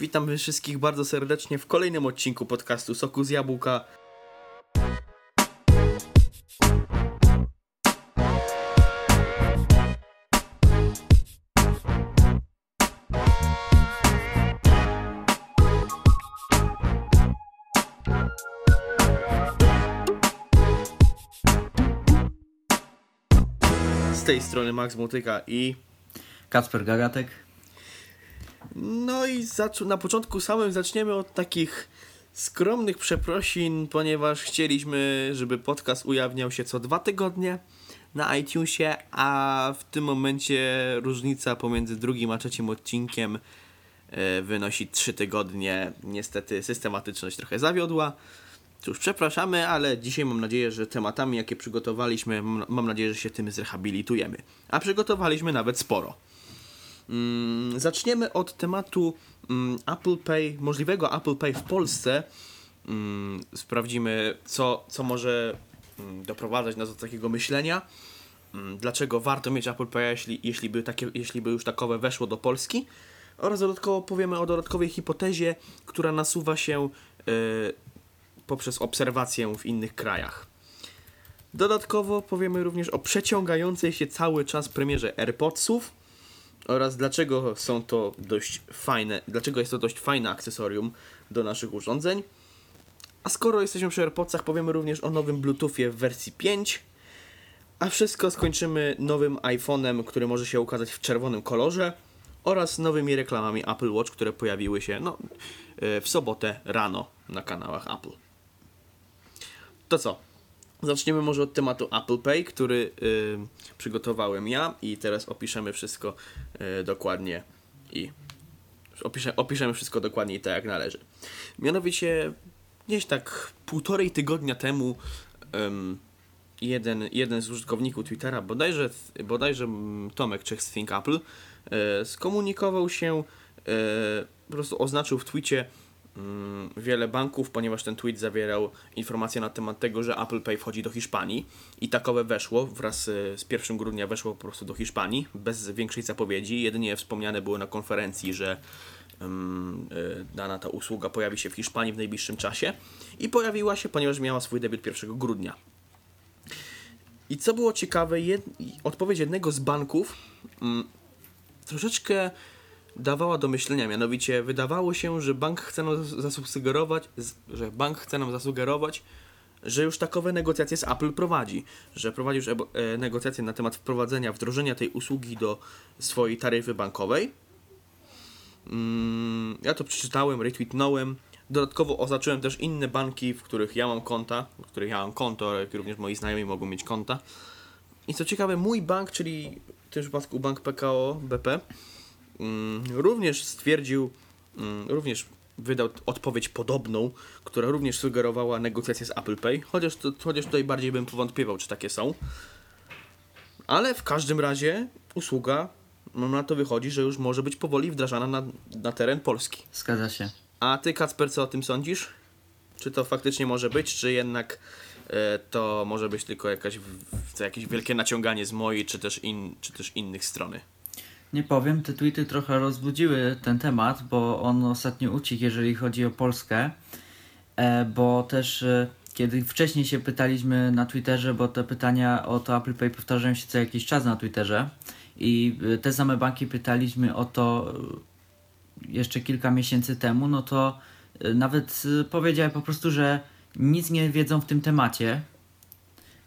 Witam wszystkich bardzo serdecznie w kolejnym odcinku podcastu Soku z Jabłka. Z tej strony Max Motyka i Kacper Gagatek. No i na początku samym zaczniemy od takich skromnych przeprosin, ponieważ chcieliśmy, żeby podcast ujawniał się co dwa tygodnie na iTunesie, a w tym momencie różnica pomiędzy drugim a trzecim odcinkiem e, wynosi trzy tygodnie. Niestety systematyczność trochę zawiodła. Cóż, przepraszamy, ale dzisiaj mam nadzieję, że tematami, jakie przygotowaliśmy, mam nadzieję, że się tym zrehabilitujemy. A przygotowaliśmy nawet sporo. Mm, zaczniemy od tematu mm, Apple Pay, możliwego Apple Pay w Polsce. Mm, sprawdzimy, co, co może doprowadzać nas do takiego myślenia. Dlaczego warto mieć Apple Pay, jeśli, jeśli, by takie, jeśli by już takowe weszło do Polski. Oraz dodatkowo powiemy o dodatkowej hipotezie, która nasuwa się y, poprzez obserwację w innych krajach. Dodatkowo powiemy również o przeciągającej się cały czas premierze AirPodsów oraz dlaczego są to dość fajne, dlaczego jest to dość fajne akcesorium do naszych urządzeń. A skoro jesteśmy przy AirPodsach, powiemy również o nowym Bluetoothie w wersji 5. A wszystko skończymy nowym iPhone'em, który może się ukazać w czerwonym kolorze oraz nowymi reklamami Apple Watch, które pojawiły się no, e, w sobotę rano na kanałach Apple. To co? Zaczniemy może od tematu Apple Pay, który y, przygotowałem ja i teraz opiszemy wszystko y, dokładnie i opiszę, opiszemy wszystko dokładnie i tak jak należy. Mianowicie gdzieś tak półtorej tygodnia temu ym, jeden, jeden z użytkowników Twittera, bodajże, bodajże mm, Tomek Czech z Think Apple, y, skomunikował się, y, po prostu oznaczył w twicie wiele banków, ponieważ ten tweet zawierał informacje na temat tego, że Apple Pay wchodzi do Hiszpanii i takowe weszło, wraz y, z 1 grudnia weszło po prostu do Hiszpanii, bez większej zapowiedzi, jedynie wspomniane było na konferencji, że ym, y, dana ta usługa pojawi się w Hiszpanii w najbliższym czasie i pojawiła się, ponieważ miała swój debiut 1 grudnia. I co było ciekawe, jed... odpowiedź jednego z banków mm, troszeczkę dawała do myślenia, mianowicie wydawało się, że bank chce nam zas- zasugerować, że bank chce nam zasugerować, że już takowe negocjacje z Apple prowadzi, że prowadzi już e, negocjacje na temat wprowadzenia, wdrożenia tej usługi do swojej taryfy bankowej. Mm, ja to przeczytałem, retweetnąłem. Dodatkowo oznaczyłem też inne banki, w których ja mam konta, w których ja mam konto, ale również moi znajomi mogą mieć konta. I co ciekawe, mój bank, czyli w tym przypadku bank PKO BP, również stwierdził, mm, również wydał odpowiedź podobną, która również sugerowała negocjacje z Apple Pay, chociaż, to, chociaż tutaj bardziej bym powątpiewał, czy takie są. Ale w każdym razie usługa, no na to wychodzi, że już może być powoli wdrażana na, na teren Polski. Zgadza się. A ty, Kacper, co o tym sądzisz? Czy to faktycznie może być, czy jednak e, to może być tylko jakaś, w- jakieś wielkie naciąganie z mojej, czy też, in, czy też innych strony? Nie powiem, te tweety trochę rozbudziły ten temat, bo on ostatnio ucichł, jeżeli chodzi o Polskę. E, bo też e, kiedy wcześniej się pytaliśmy na Twitterze, bo te pytania o to Apple Pay powtarzają się co jakiś czas na Twitterze i e, te same banki pytaliśmy o to jeszcze kilka miesięcy temu, no to nawet powiedziały po prostu, że nic nie wiedzą w tym temacie,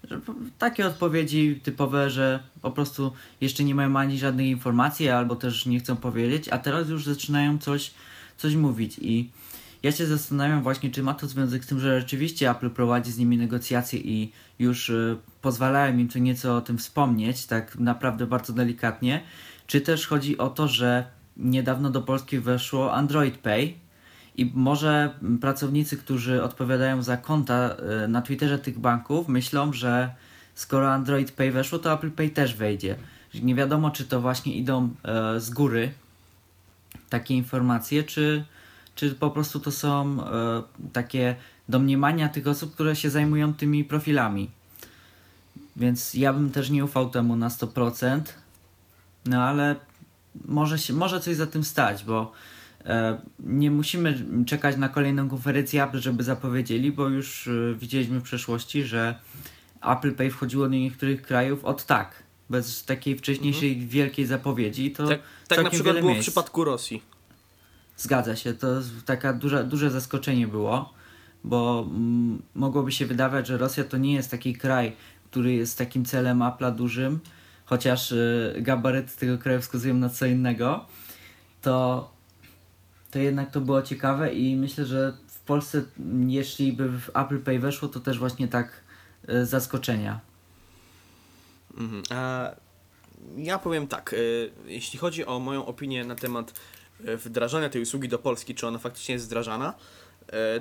że takie odpowiedzi typowe, że po prostu jeszcze nie mają ani żadnej informacji, albo też nie chcą powiedzieć, a teraz już zaczynają coś, coś mówić. I ja się zastanawiam właśnie, czy ma to związek z tym, że rzeczywiście Apple prowadzi z nimi negocjacje i już y, pozwalają im co nieco o tym wspomnieć, tak naprawdę bardzo delikatnie, czy też chodzi o to, że niedawno do Polski weszło Android Pay, i może pracownicy, którzy odpowiadają za konta y, na Twitterze tych banków, myślą, że skoro Android Pay weszło, to Apple Pay też wejdzie. Nie wiadomo, czy to właśnie idą e, z góry takie informacje, czy, czy po prostu to są e, takie domniemania tych osób, które się zajmują tymi profilami. Więc ja bym też nie ufał temu na 100%. No ale może, się, może coś za tym stać, bo nie musimy czekać na kolejną konferencję Apple, żeby zapowiedzieli, bo już e, widzieliśmy w przeszłości, że Apple Pay wchodziło do niektórych krajów od tak, bez takiej wcześniejszej Mhm. wielkiej zapowiedzi. To Tak, tak na przykład było w miejsc. przypadku Rosji. Zgadza się, to taka duża, duże zaskoczenie było, bo mm, mogłoby się wydawać, że Rosja to nie jest taki kraj, który jest takim celem Apple'a dużym, chociaż y, gabaryty tego kraju wskazują na co innego, to, to jednak to było ciekawe i myślę, że w Polsce, jeśli by w Apple Pay weszło, to też właśnie tak y, zaskoczenia. Mhm. A ja powiem tak, y, jeśli chodzi o moją opinię na temat y, wdrażania tej usługi do Polski, czy ona faktycznie jest wdrażana,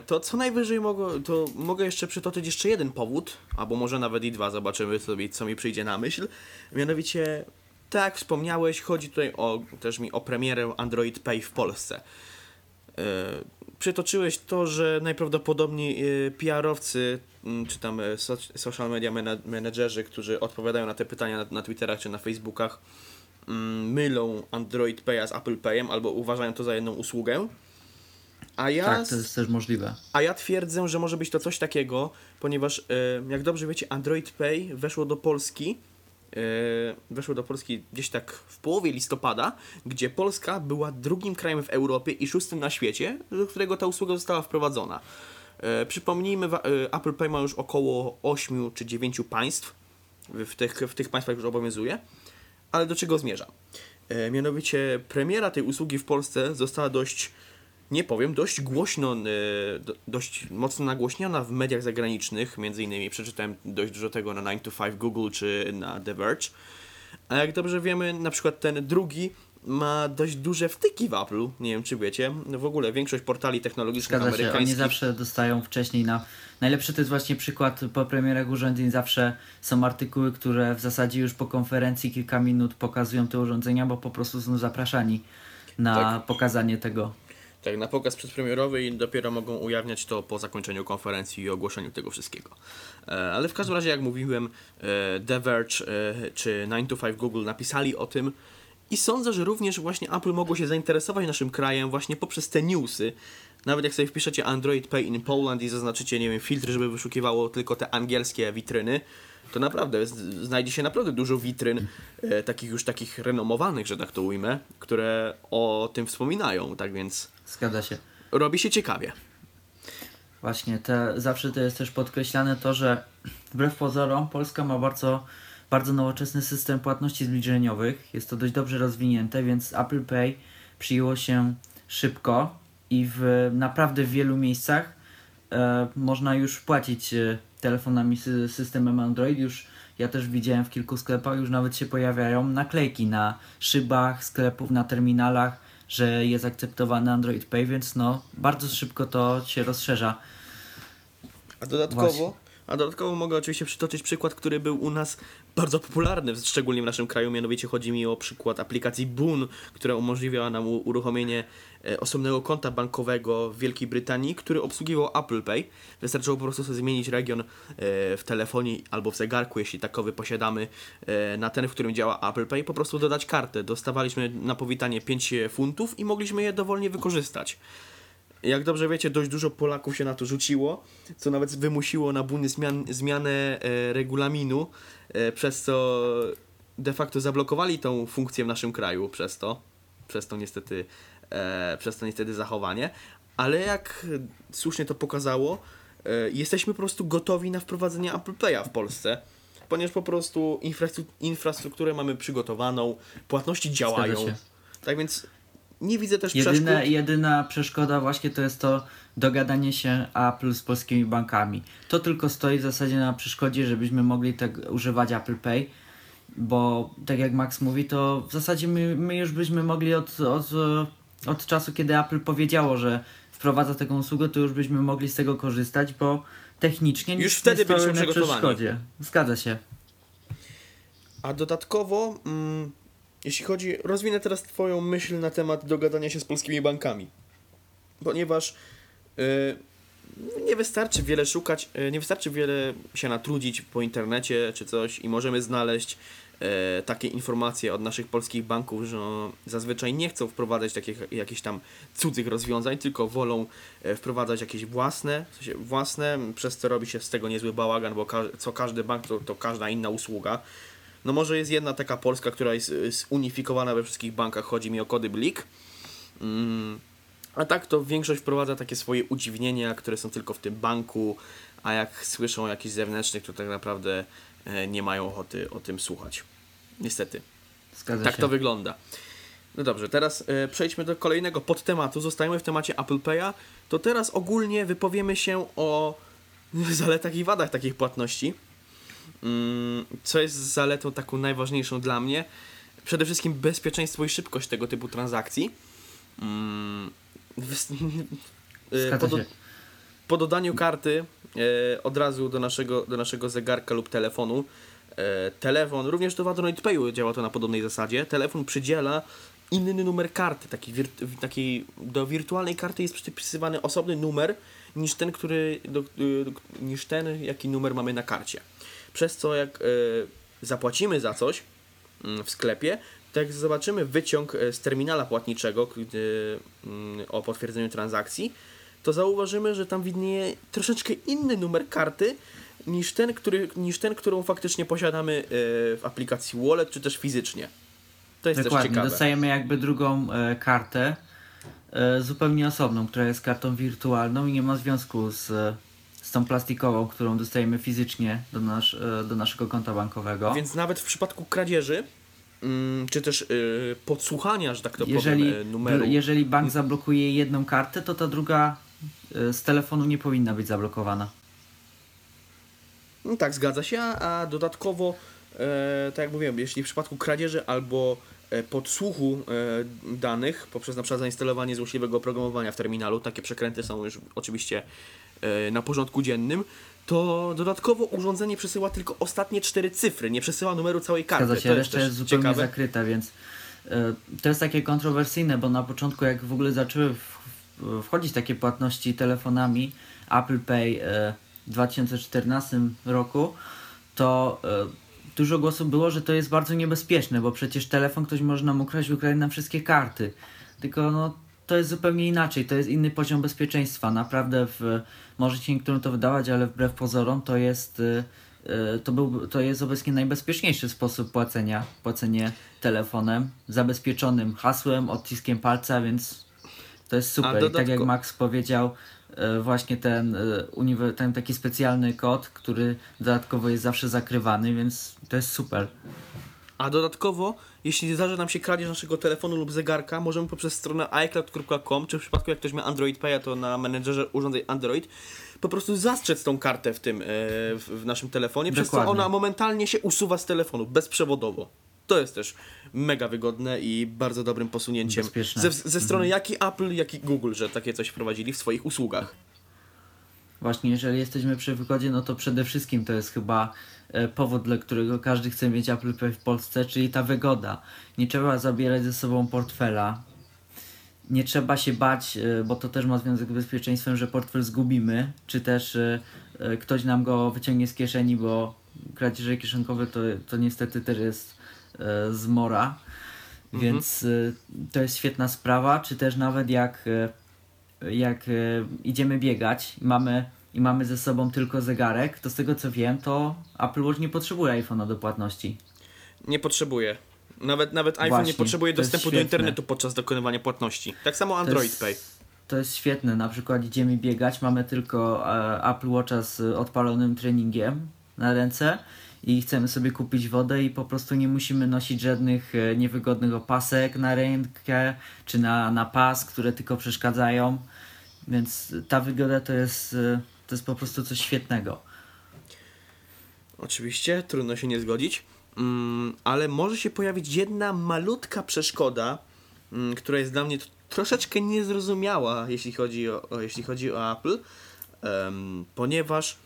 to co najwyżej mogę, to mogę jeszcze przytoczyć jeszcze jeden powód, albo może nawet i dwa, zobaczymy sobie, co mi przyjdzie na myśl. Mianowicie, tak jak wspomniałeś, chodzi tutaj o, też mi o premierę Android Pay w Polsce. E, przytoczyłeś to, że najprawdopodobniej e, PR-owcy, m, czy tam e, so, social media menedżerzy, którzy odpowiadają na te pytania na, na Twitterach czy na Facebookach, mm, mylą Android Pay z Apple Payem albo uważają to za jedną usługę. A ja, Tak, to jest też możliwe. a ja twierdzę, że może być to coś takiego, ponieważ jak dobrze wiecie, Android Pay weszło do Polski. E, Weszło do Polski gdzieś tak w połowie listopada, gdzie Polska była drugim krajem w Europie i szóstym na świecie, do którego ta usługa została wprowadzona. E, Przypomnijmy, e, Apple Pay ma już około 8 czy 9 państw, w tych, w tych państwach już obowiązuje. Ale do czego zmierza? Mianowicie premiera tej usługi w Polsce została dość, nie powiem, dość głośno, e, do, dość mocno nagłośniona w mediach zagranicznych. Między innymi przeczytałem dość dużo tego na 9 to 5 Google czy na The Verge. A jak dobrze wiemy, na przykład ten drugi ma dość duże wtyki w Apple. Nie wiem, czy wiecie. W ogóle większość portali technologicznych Zgadza się, oni amerykańskich zawsze dostają wcześniej na... Najlepszy to jest właśnie przykład po premierach urządzeń, zawsze są artykuły, które w zasadzie już po konferencji kilka minut pokazują te urządzenia, bo po prostu są zapraszani na Tak. pokazanie tego. Tak, na pokaz przedpremierowy i dopiero mogą ujawniać to po zakończeniu konferencji i ogłoszeniu tego wszystkiego. E, ale w każdym razie, jak mówiłem, e, The Verge e, czy 9 to 5 Google napisali o tym i sądzę, że również właśnie Apple mogło się zainteresować naszym krajem właśnie poprzez te newsy. Nawet jak sobie wpiszecie Android Pay in Poland i zaznaczycie, nie wiem, filtr, żeby wyszukiwało tylko te angielskie witryny, to naprawdę znajdzie się naprawdę dużo witryn, e, takich już takich renomowanych, że tak to ujmę, które o tym wspominają. Tak więc Zgadza się. robi się ciekawie. Właśnie, te, zawsze to jest też podkreślane to, że wbrew pozorom Polska ma bardzo, bardzo nowoczesny system płatności zbliżeniowych. Jest to dość dobrze rozwinięte, więc Apple Pay przyjęło się szybko i w naprawdę w wielu miejscach e, można już płacić e, telefonami sy systemem Android. Już ja też widziałem w kilku sklepach, już nawet się pojawiają naklejki na szybach sklepów, na terminalach, że jest akceptowany Android Pay, więc no bardzo szybko to się rozszerza. A dodatkowo, Właśnie. a dodatkowo mogę oczywiście przytoczyć przykład, który był u nas bardzo popularny, szczególnie w naszym kraju. Mianowicie chodzi mi o przykład aplikacji Boon, która umożliwiała nam uruchomienie osobnego konta bankowego w Wielkiej Brytanii, który obsługiwał Apple Pay. Wystarczyło po prostu sobie zmienić region e, w telefonie albo w zegarku, jeśli takowy posiadamy, e, na ten, w którym działa Apple Pay, po prostu dodać kartę. Dostawaliśmy na powitanie 5 funtów i mogliśmy je dowolnie wykorzystać. Jak dobrze wiecie, dość dużo Polaków się na to rzuciło, co nawet wymusiło na Buny zmian, zmianę e, regulaminu, e, przez co de facto zablokowali tą funkcję w naszym kraju przez to, przez to niestety, e, przez to niestety zachowanie, ale jak słusznie to pokazało, e, jesteśmy po prostu gotowi na wprowadzenie Apple Pay'a w Polsce, ponieważ po prostu infrastru- infrastrukturę mamy przygotowaną, płatności działają. Tak więc nie widzę też Jedyne, przeszkód. jedyna przeszkoda właśnie to jest to dogadanie się Apple z polskimi bankami. To tylko stoi w zasadzie na przeszkodzie, żebyśmy mogli tak używać Apple Pay, bo tak jak Max mówi, to w zasadzie my, my już byśmy mogli od, od, od czasu, kiedy Apple powiedziało, że wprowadza taką usługę, to już byśmy mogli z tego korzystać, bo technicznie nic Już wtedy nie stoi byliśmy na przygotowani. przeszkodzie. Zgadza się. A dodatkowo, mm, jeśli chodzi, rozwinę teraz Twoją myśl na temat dogadania się z polskimi bankami. Ponieważ y, nie wystarczy wiele szukać, y, nie wystarczy wiele się natrudzić po internecie czy coś i możemy znaleźć takie informacje od naszych polskich banków, że zazwyczaj nie chcą wprowadzać takich jakichś tam cudzych rozwiązań, tylko wolą e, wprowadzać jakieś własne, w sensie własne, przez co robi się z tego niezły bałagan, bo ka co każdy bank to, to każda inna usługa. No może jest jedna taka polska, która jest y, zunifikowana we wszystkich bankach, chodzi mi o kody BLIK. Mm. A tak to większość wprowadza takie swoje udziwnienia, które są tylko w tym banku, a jak słyszą jakiś zewnętrznych, to tak naprawdę e, nie mają ochoty o tym słuchać. Niestety. Zgadza tak się. to wygląda. No dobrze, teraz e, przejdźmy do kolejnego podtematu. Zostajemy w temacie Apple Pay'a. To teraz ogólnie wypowiemy się o zaletach i wadach takich płatności. Mm, co jest zaletą taką najważniejszą dla mnie? Przede wszystkim bezpieczeństwo i szybkość tego typu transakcji. E, po, do, po dodaniu karty e, od razu do naszego, do naszego zegarka lub telefonu. E, telefon, również to w Android Payu działa to na podobnej zasadzie, telefon przydziela inny numer karty, taki, wirt, taki do wirtualnej karty jest przypisywany osobny numer niż ten, który, do, y, niż ten, jaki numer mamy na karcie. Przez co jak e, zapłacimy za coś mm, w sklepie, jak zobaczymy wyciąg e, z terminala płatniczego gdy, mm, o potwierdzeniu transakcji, to zauważymy, że tam widnieje troszeczkę inny numer karty niż ten, który, niż ten którą faktycznie posiadamy e, w aplikacji Wallet, czy też fizycznie. To jest też Dokładnie, ciekawe. dostajemy jakby drugą e, kartę, zupełnie osobną, która jest kartą wirtualną i nie ma związku z, z tą plastikową, którą dostajemy fizycznie do, nasz, do naszego konta bankowego. Więc nawet w przypadku kradzieży, czy też y, podsłuchania, że tak to jeżeli, powiem, e, numeru. jeżeli bank zablokuje jedną kartę, to ta druga e, z telefonu nie powinna być zablokowana. No tak, zgadza się, a, a dodatkowo, e, tak jak mówiłem, jeśli w przypadku kradzieży albo e, podsłuchu e, danych poprzez na przykład zainstalowanie złośliwego oprogramowania w terminalu, takie przekręty są już oczywiście e, na porządku dziennym, to dodatkowo urządzenie przesyła tylko ostatnie cztery cyfry, nie przesyła numeru całej karty. Zgadza się, to reszta też jest zupełnie ciekawe. zakryta, więc e, to jest takie kontrowersyjne, bo na początku jak w ogóle zaczęły wchodzić takie płatności telefonami Apple Pay e, w 2014 roku, to e, dużo głosów było, że to jest bardzo niebezpieczne, bo przecież telefon ktoś może nam ukraść ukraść nam wszystkie karty. Tylko no, to jest zupełnie inaczej, to jest inny poziom bezpieczeństwa. Naprawdę w, może się niektórym to wydawać, ale wbrew pozorom to jest e, e, to, był, to jest obecnie najbezpieczniejszy sposób płacenia, płacenie telefonem, zabezpieczonym hasłem, odciskiem palca, więc to jest super. I tak jak Max powiedział, e, właśnie ten, ten taki specjalny kod, który dodatkowo jest zawsze zakrywany, więc to jest super. A dodatkowo, jeśli zdarzy nam się kradzież naszego telefonu lub zegarka, możemy poprzez stronę iCloud.com, czy w przypadku jak ktoś ma Android Pay, to na menedżerze urządzeń Android, po prostu zastrzec tą kartę w tym, e, w, w naszym telefonie, przez co Dokładnie. ona momentalnie się usuwa z telefonu, bezprzewodowo. To jest też mega wygodne i bardzo dobrym posunięciem Bezpieczne. ze, ze strony jak i Apple, jak i Google, że takie coś wprowadzili w swoich usługach. Właśnie, jeżeli jesteśmy przy wygodzie, no to przede wszystkim to jest chyba e, powód, dla którego każdy chce mieć Apple Pay w Polsce, czyli ta wygoda. Nie trzeba zabierać ze sobą portfela. Nie trzeba się bać, e, bo to też ma związek z bezpieczeństwem, że portfel zgubimy, czy też e, ktoś nam go wyciągnie z kieszeni, bo kradzieże kieszonkowe to, to niestety też jest zmora. Więc e, to jest świetna sprawa, czy też nawet jak jak e, idziemy biegać i mamy, i mamy ze sobą tylko zegarek, to z tego co wiem, to Apple Watch nie potrzebuje iPhone'a do płatności. Nie potrzebuje. Nawet, nawet iPhone nie Właśnie, potrzebuje to jest dostępu do internetu podczas dokonywania płatności. Tak samo Android jest, Pay. To jest świetne, na przykład idziemy biegać, mamy tylko e, Apple Watcha z odpalonym treningiem na ręce i chcemy sobie kupić wodę i po prostu nie musimy nosić żadnych e, niewygodnych opasek na rękę czy na, na pas, które tylko przeszkadzają. Więc ta wygoda to jest, e, to jest po prostu coś świetnego. Oczywiście, trudno się nie zgodzić, mm, ale może się pojawić jedna malutka przeszkoda, mm, która jest dla mnie troszeczkę niezrozumiała, jeśli chodzi o, o, jeśli chodzi o Apple, em, ponieważ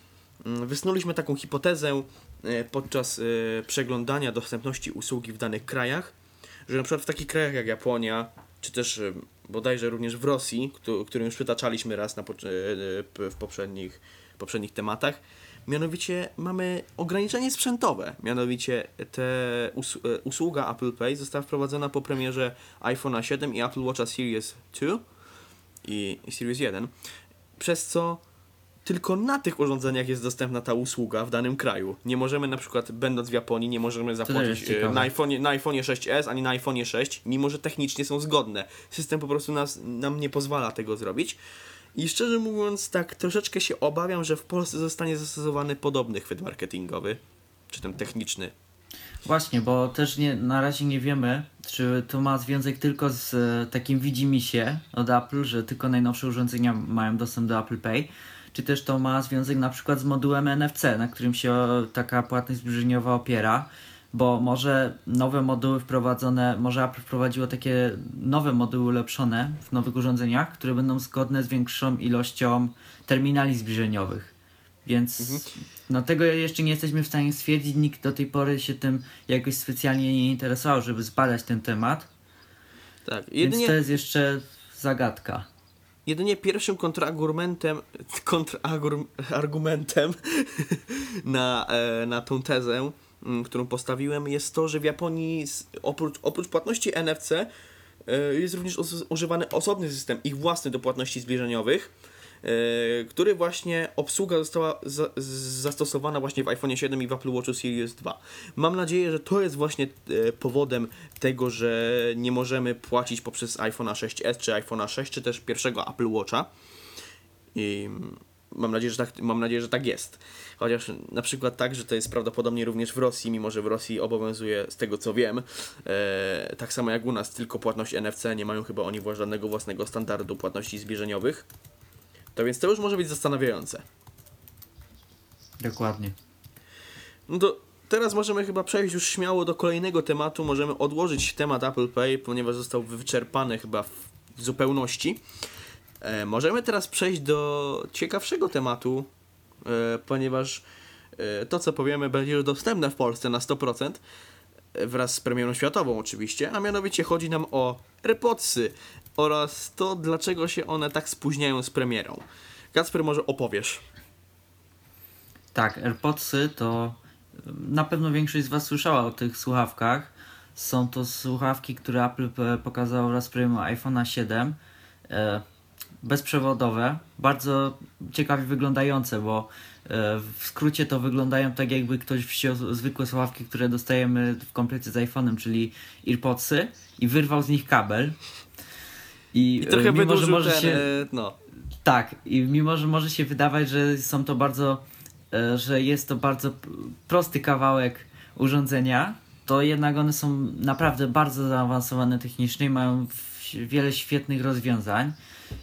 mm, wysnuliśmy taką hipotezę e, podczas e, przeglądania dostępności usługi w danych krajach, że na przykład w takich krajach jak Japonia, czy też bodajże również w Rosji, któ- którym już przytaczaliśmy raz na, e, e, w poprzednich, poprzednich tematach, Mianowicie mamy ograniczenie sprzętowe. Mianowicie te us e, usługa Apple Pay została wprowadzona po premierze iPhone'a 7 i Apple Watcha Series 2 i, i Series 1, przez co tylko na tych urządzeniach jest dostępna ta usługa w danym kraju. Nie możemy na przykład, będąc w Japonii, nie możemy zapłacić ciekawe. na iPhone, na iPhone 6s ani na iPhone 6, mimo że technicznie są zgodne. System po prostu nas, nam nie pozwala tego zrobić. I szczerze mówiąc, tak troszeczkę się obawiam, że w Polsce zostanie zastosowany podobny chwyt marketingowy, czy ten techniczny. Właśnie, bo też nie, na razie nie wiemy, czy to ma związek tylko z e, takim widzimisię od Apple, że tylko najnowsze urządzenia mają dostęp do Apple Pay, czy też to ma związek na przykład z modułem NFC, na którym się taka płatność zbliżeniowa opiera, bo może nowe moduły wprowadzone, może Apple wprowadziło takie nowe moduły ulepszone w nowych urządzeniach, które będą zgodne z większą ilością terminali zbliżeniowych. Więc Mhm. no tego jeszcze nie jesteśmy w stanie stwierdzić. Nikt do tej pory się tym jakoś specjalnie nie interesował, żeby zbadać ten temat. Tak, Więc jedynie, to jest jeszcze zagadka. Jedynie pierwszym kontrargumentem, kontrargumentem na, e, na tą tezę, m, którą postawiłem, jest to, że w Japonii oprócz, oprócz płatności NFC e, jest również używany osobny system, ich własny do płatności zbliżeniowych, który właśnie obsługa została za, zastosowana właśnie w iPhone 7 i w Apple Watchu Series 2. Mam nadzieję, że to jest właśnie e, powodem tego, że nie możemy płacić poprzez iPhone'a 6s czy iPhone'a 6 czy też pierwszego Apple Watcha. I mam nadzieję, że tak, mam nadzieję, że tak jest. Chociaż na przykład tak, że to jest prawdopodobnie również w Rosji, mimo że w Rosji obowiązuje, z tego co wiem, e, tak samo jak u nas, tylko płatność NFC, nie mają chyba oni żadnego własnego standardu płatności zbliżeniowych. To więc to już może być zastanawiające. Dokładnie. No to teraz możemy chyba przejść już śmiało do kolejnego tematu. Możemy odłożyć temat Apple Pay, ponieważ został wyczerpany chyba w, zupełności. E, możemy teraz przejść do ciekawszego tematu, e, ponieważ e, to, co powiemy, będzie już dostępne w Polsce na 100%, e, wraz z premierą światową oczywiście, a mianowicie chodzi nam o AirPodsy oraz to, dlaczego się one tak spóźniają z premierą. Kacper, może opowiesz? Tak, AirPodsy to na pewno większość z Was słyszała o tych słuchawkach. Są to słuchawki, które Apple pokazało wraz z iPhone'a 7. E, bezprzewodowe, bardzo ciekawie wyglądające, bo e, w skrócie to wyglądają tak jakby ktoś wziął zwykłe słuchawki, które dostajemy w komplecie z iPhone'em, czyli AirPodsy i wyrwał z nich kabel. I, I e, trochę mimo, że może ten, się... e, no, Tak, i mimo, że może się wydawać, że są to bardzo, e, że jest to bardzo prosty kawałek urządzenia, to jednak one są naprawdę bardzo zaawansowane technicznie mają wiele świetnych rozwiązań,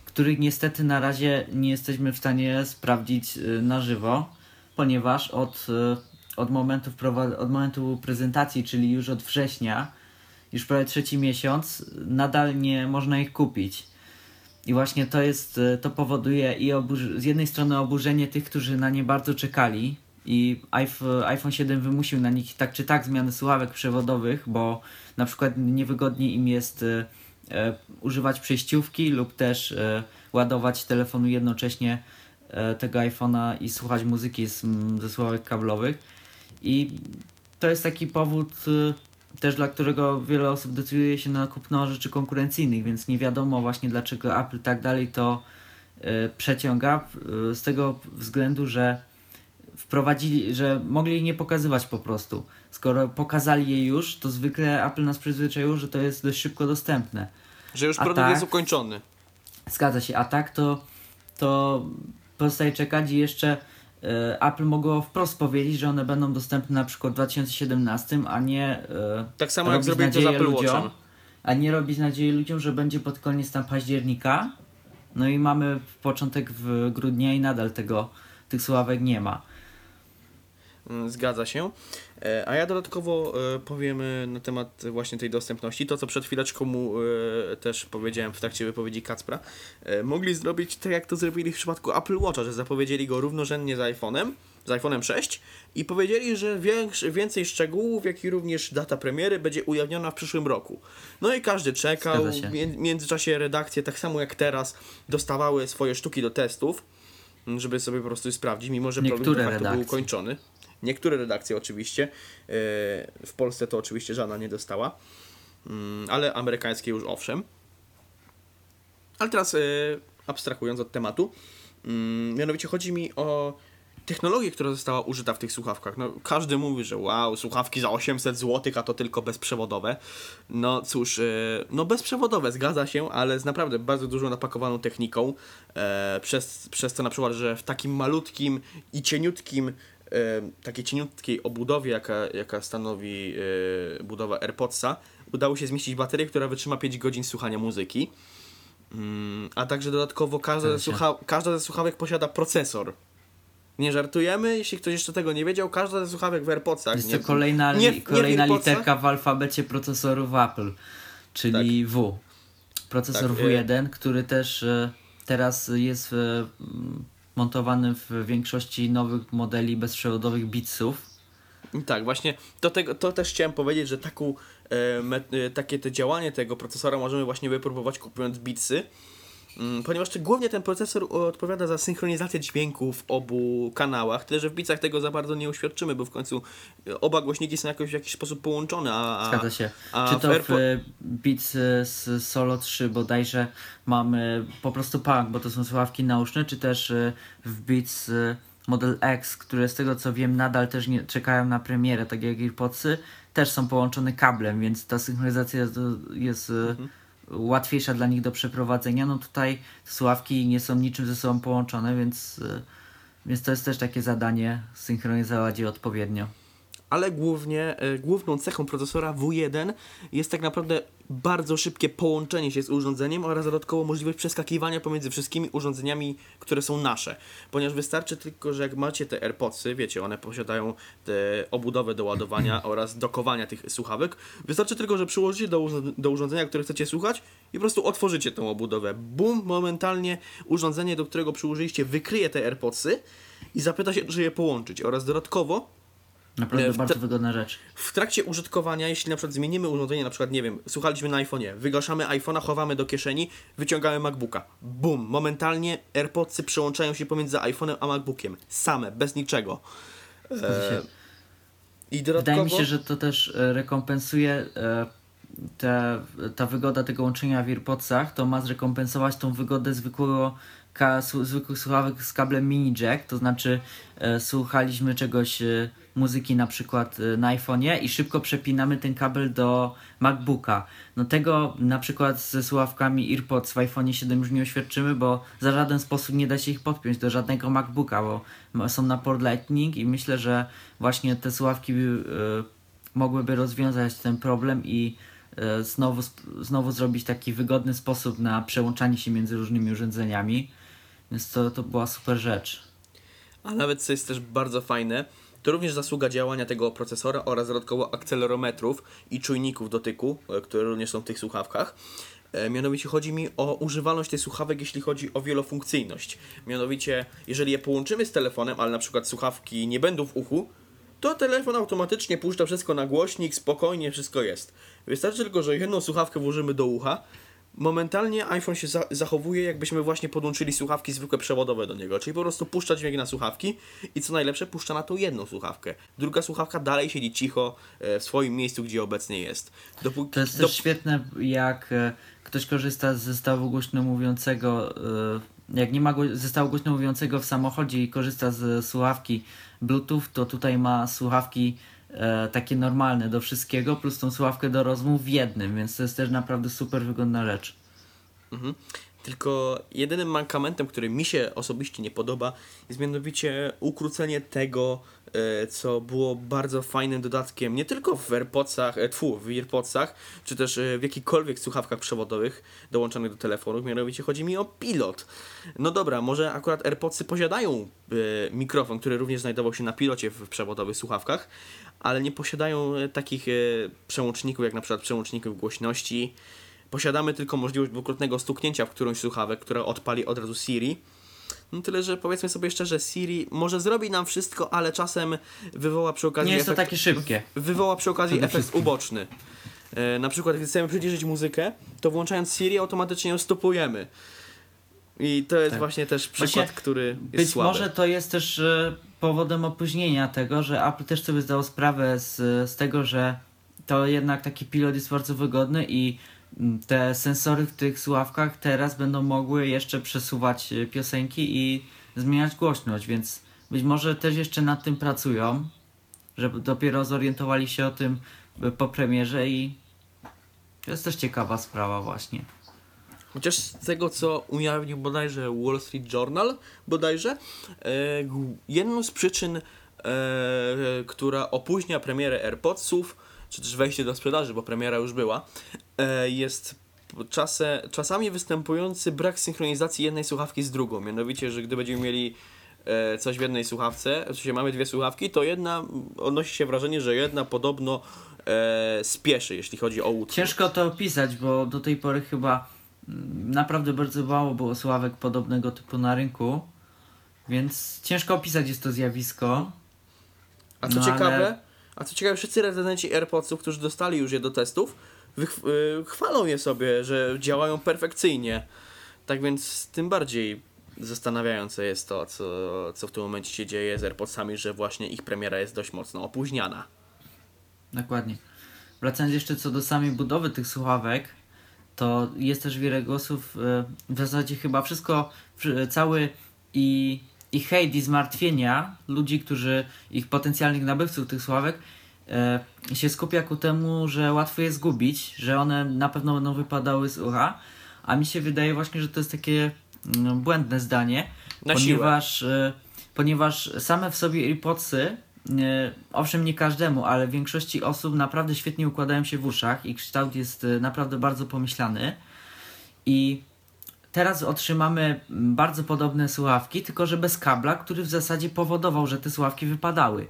których niestety na razie nie jesteśmy w stanie sprawdzić e, na żywo, ponieważ od, e, od, momentu, od momentu prezentacji, czyli już od września, już prawie trzeci miesiąc, nadal nie można ich kupić. I właśnie to jest, e, to powoduje i z jednej strony oburzenie tych, którzy na nie bardzo czekali i iPhone, iPhone 7 wymusił na nich tak czy tak zmianę słuchawek przewodowych, bo na przykład niewygodniej im jest e, e, używać przejściówki lub też e, ładować telefonu jednocześnie e, tego iPhone'a i słuchać muzyki z, ze słuchawek kablowych. I to jest taki powód e, też dla którego wiele osób decyduje się na kupno rzeczy konkurencyjnych, więc nie wiadomo właśnie dlaczego Apple tak dalej to e, przeciąga z tego względu, że wprowadzili, że mogli jej nie pokazywać po prostu. Skoro pokazali je już, to zwykle Apple nas przyzwyczaiło, że to jest dość szybko dostępne. że już A produkt tak? jest ukończony. Zgadza się, a tak to, to pozostaje czekać i jeszcze Apple mogło wprost powiedzieć, że one będą dostępne na przykład w 2017, a nie e, Tak samo jak zrobili to z Apple ludziom, Watchem. a nie robić nadziei ludziom, że będzie pod koniec tam października. No i mamy początek w grudnia i nadal tego, tych sławek nie ma. Mm, Zgadza się. E, A ja dodatkowo e, powiem e, na temat właśnie tej dostępności. To, co przed chwileczką mu też powiedziałem w trakcie wypowiedzi Kacpra. Mogli zrobić tak, jak to zrobili w przypadku Apple Watcha, że zapowiedzieli go równorzędnie z iPhone'em, z iPhone'em 6 i powiedzieli, że więcej szczegółów, jak i również data premiery będzie ujawniona w przyszłym roku. No i każdy czekał. W mię- międzyczasie redakcje, tak samo jak teraz, dostawały swoje sztuki do testów. żeby sobie po prostu sprawdzić, mimo że Niektóre problem de facto był ukończony. Niektóre redakcje oczywiście. e, W Polsce to oczywiście żadna nie dostała, Mm, ale amerykańskie już owszem. Ale teraz e, abstrahując od tematu, mm, mianowicie chodzi mi o technologię, która została użyta w tych słuchawkach. No, każdy mówi, że wow, słuchawki za 800 zł, a to tylko bezprzewodowe. No cóż, e, no bezprzewodowe, zgadza się, ale z naprawdę bardzo dużo napakowaną techniką, przez, przez to na przykład, że w takim malutkim i cieniutkim takiej cieniutkiej obudowie, jaka, jaka stanowi e, budowa AirPodsa, udało się zmieścić baterię, która wytrzyma 5 godzin słuchania muzyki. Mm, a także dodatkowo każda ze, słucha- każda ze słuchawek posiada procesor. Nie żartujemy, jeśli ktoś jeszcze tego nie wiedział, każda ze słuchawek w AirPodsach. Jest nie, to kolejna, nie- nie w literka w alfabecie procesorów Apple, czyli W. Procesor Tak, e- W1, który też e, teraz jest e, m, montowany w większości nowych modeli bezprzewodowych Beatsów. Tak, właśnie to, tego, to też chciałem powiedzieć, że taką, e, me, e, takie te działanie tego procesora możemy właśnie wypróbować kupując mm, ponieważ te, głównie ten procesor odpowiada za synchronizację dźwięku w obu kanałach, tyle że w bitsach tego za bardzo nie uświadczymy, bo w końcu e, oba głośniki są jakoś w jakiś sposób połączone, a, Zgadza się. a Czy w to w AirPod- e, Beats e, z Solo 3 bodajże mamy po prostu punk, bo to są słuchawki nauszne, czy też w Beats Model X, które z tego co wiem nadal też nie czekają na premierę, tak jak AirPodsy, też są połączone kablem, więc ta synchronizacja jest, jest Mhm. Łatwiejsza dla nich do przeprowadzenia. No tutaj słuchawki nie są niczym ze sobą połączone, więc, e, więc to jest też takie zadanie synchronizować je odpowiednio. Ale głównie, e, główną cechą procesora W1 jest tak naprawdę bardzo szybkie połączenie się z urządzeniem oraz dodatkowo możliwość przeskakiwania pomiędzy wszystkimi urządzeniami, które są nasze. Ponieważ wystarczy tylko, że jak macie te AirPodsy, wiecie, one posiadają te obudowę do ładowania oraz dokowania tych słuchawek, wystarczy tylko, że przyłożycie do, do urządzenia, które chcecie słuchać i po prostu otworzycie tą obudowę. Bum, momentalnie urządzenie, do którego przyłożyliście, wykryje te AirPodsy i zapyta się, czy je połączyć. Oraz dodatkowo Naprawdę E, w bardzo wygodna rzecz. w trakcie użytkowania, jeśli na przykład zmienimy urządzenie, na przykład, nie wiem, słuchaliśmy na iPhone'ie, wygaszamy iPhone'a, chowamy do kieszeni, wyciągamy MacBooka. Bum! Momentalnie AirPodsy przełączają się pomiędzy iPhone'em a MacBookiem. Same, bez niczego. Się. I dodatkowo... Wydaje mi się, że to też e, rekompensuje e, te, ta wygoda tego łączenia w AirPodsach, to ma zrekompensować tą wygodę zwykłego ka, zwykłych słuchawek z kablem mini jack, to znaczy e, słuchaliśmy czegoś, e, muzyki na przykład e, na iPhone'ie i szybko przepinamy ten kabel do MacBooka. No tego na przykład ze słuchawkami AirPods w iPhone 7 już nie oświadczymy, bo za żaden sposób nie da się ich podpiąć do żadnego MacBooka, bo są na port Lightning i myślę, że właśnie te słuchawki y, mogłyby rozwiązać ten problem i y, znowu, znowu zrobić taki wygodny sposób na przełączanie się między różnymi urządzeniami. Więc to, to była super rzecz. A nawet co jest też bardzo fajne, to również zasługa działania tego procesora oraz dodatkowo akcelerometrów i czujników dotyku, e, które również są w tych słuchawkach. E, Mianowicie chodzi mi o używalność tych słuchawek, jeśli chodzi o wielofunkcyjność. Mianowicie, jeżeli je połączymy z telefonem, ale na przykład słuchawki nie będą w uchu, to telefon automatycznie puszcza wszystko na głośnik, spokojnie wszystko jest. Wystarczy tylko, że jedną słuchawkę włożymy do ucha, momentalnie iPhone się za zachowuje, jakbyśmy właśnie podłączyli słuchawki zwykłe przewodowe do niego, czyli po prostu puszcza dźwięk na słuchawki i co najlepsze, puszcza na tą jedną słuchawkę. Druga słuchawka dalej siedzi cicho e, w swoim miejscu, gdzie obecnie jest. Dopóki, To jest dop- też świetne, jak e, ktoś korzysta z zestawu głośno mówiącego, e, jak nie ma zestawu głośno mówiącego w samochodzie i korzysta z słuchawki Bluetooth, to tutaj ma słuchawki e, takie normalne do wszystkiego, plus tą słuchawkę do rozmów w jednym, więc to jest też naprawdę super wygodna rzecz. Mhm. Tylko jedynym mankamentem, który mi się osobiście nie podoba, jest mianowicie ukrócenie tego, e, co było bardzo fajnym dodatkiem, nie tylko w AirPodsach, e, tfu, w AirPodsach, czy też e, w jakichkolwiek słuchawkach przewodowych dołączonych do telefonów, mianowicie chodzi mi o pilot. No dobra, może akurat AirPodsy posiadają mikrofon, który również znajdował się na pilocie w przewodowych słuchawkach, ale nie posiadają e, takich e, przełączników, jak na przykład przełączników głośności, Posiadamy tylko możliwość dwukrotnego stuknięcia w którąś słuchawę, która odpali od razu Siri. No tyle, że powiedzmy sobie szczerze, Siri może zrobi nam wszystko, ale czasem wywoła przy okazji Nie jest to efekt, takie szybkie. wywoła przy okazji efekt wszystkim. uboczny. E, na przykład, gdy chcemy przyciszyć muzykę, to włączając Siri automatycznie ją stopujemy. I to jest Tak. właśnie też przykład, Właśnie który jest Być słaby. może to jest też e, powodem opóźnienia tego, że Apple też sobie zdało sprawę z, z tego, że to jednak taki pilot jest bardzo wygodny i mm, te sensory w tych słuchawkach teraz będą mogły jeszcze przesuwać e, piosenki i zmieniać głośność, więc być może też jeszcze nad tym pracują, żeby dopiero zorientowali się o tym e, po premierze i to jest też ciekawa sprawa właśnie. Chociaż z tego, co ujawnił bodajże Wall Street Journal, bodajże, e, jedną z przyczyn, e, która opóźnia premierę AirPodsów, czy też wejście do sprzedaży, bo premiera już była, e, jest czasem, czasami występujący brak synchronizacji jednej słuchawki z drugą. Mianowicie, że gdy będziemy mieli coś w jednej słuchawce, sensie mamy dwie słuchawki, to jedna, m, odnosi się wrażenie, że jedna podobno spieszy, jeśli chodzi o utwór. Ciężko to opisać, bo do tej pory chyba mm, naprawdę bardzo mało było sławek podobnego typu na rynku, więc ciężko opisać jest to zjawisko. A co No, ciekawe, ale- a co ciekawe, wszyscy recenzenci AirPodsów, którzy dostali już je do testów, y, chwalą je sobie, że działają perfekcyjnie. Tak więc tym bardziej zastanawiające jest to, co, co w tym momencie się dzieje z AirPodsami, że właśnie ich premiera jest dość mocno opóźniana. Dokładnie. Wracając jeszcze co do samej budowy tych słuchawek, to jest też wiele głosów, e, w zasadzie chyba wszystko, wszy- cały i, i hejt i zmartwienia ludzi, którzy, ich potencjalnych nabywców tych słuchawek, e, się skupia ku temu, że łatwo je zgubić, że one na pewno będą wypadały z ucha, a mi się wydaje właśnie, że to jest takie mm, błędne zdanie, Na siłę. ponieważ, e, ponieważ same w sobie AirPodsy, owszem nie każdemu, ale większości osób naprawdę świetnie układają się w uszach i kształt jest e, naprawdę bardzo pomyślany i teraz otrzymamy bardzo podobne słuchawki, tylko że bez kabla, który w zasadzie powodował, że te słuchawki wypadały.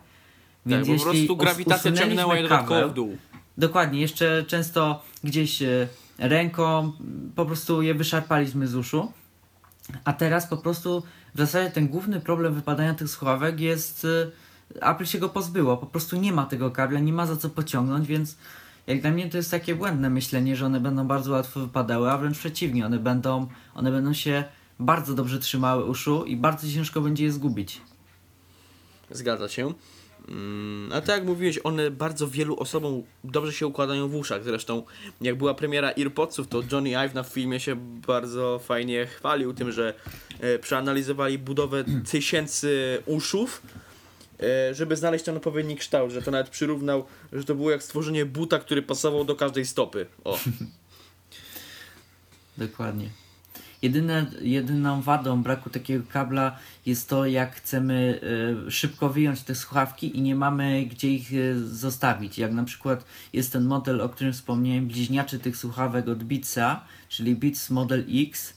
Więc tak, po jeśli prostu us- grawitacja ciągnęła je kabel, w dół. Dokładnie, jeszcze często gdzieś e, ręką po prostu je wyszarpaliśmy z uszu. A teraz po prostu w zasadzie ten główny problem wypadania tych słuchawek jest. Apple się go pozbyło. Po prostu nie ma tego kabla, nie ma za co pociągnąć, więc jak dla mnie to jest takie błędne myślenie, że one będą bardzo łatwo wypadały, a wręcz przeciwnie, one będą, one będą się bardzo dobrze trzymały uszu i bardzo ciężko będzie je zgubić. Zgadza się. Mm, A tak jak mówiłeś, one bardzo wielu osobom dobrze się układają w uszach. Zresztą, jak była premiera AirPodsów, to Johnny Ive na filmie się bardzo fajnie chwalił tym, że e, przeanalizowali budowę tysięcy uszów, żeby znaleźć ten odpowiedni kształt. Że to nawet przyrównał, że to było jak stworzenie buta, który pasował do każdej stopy. O, Dokładnie. Jedyne, jedyną wadą braku takiego kabla jest to, jak chcemy e, szybko wyjąć te słuchawki i nie mamy gdzie ich e, zostawić. Jak na przykład jest ten model, o którym wspomniałem, bliźniaczy tych słuchawek od Beatsa, czyli Beats Model X,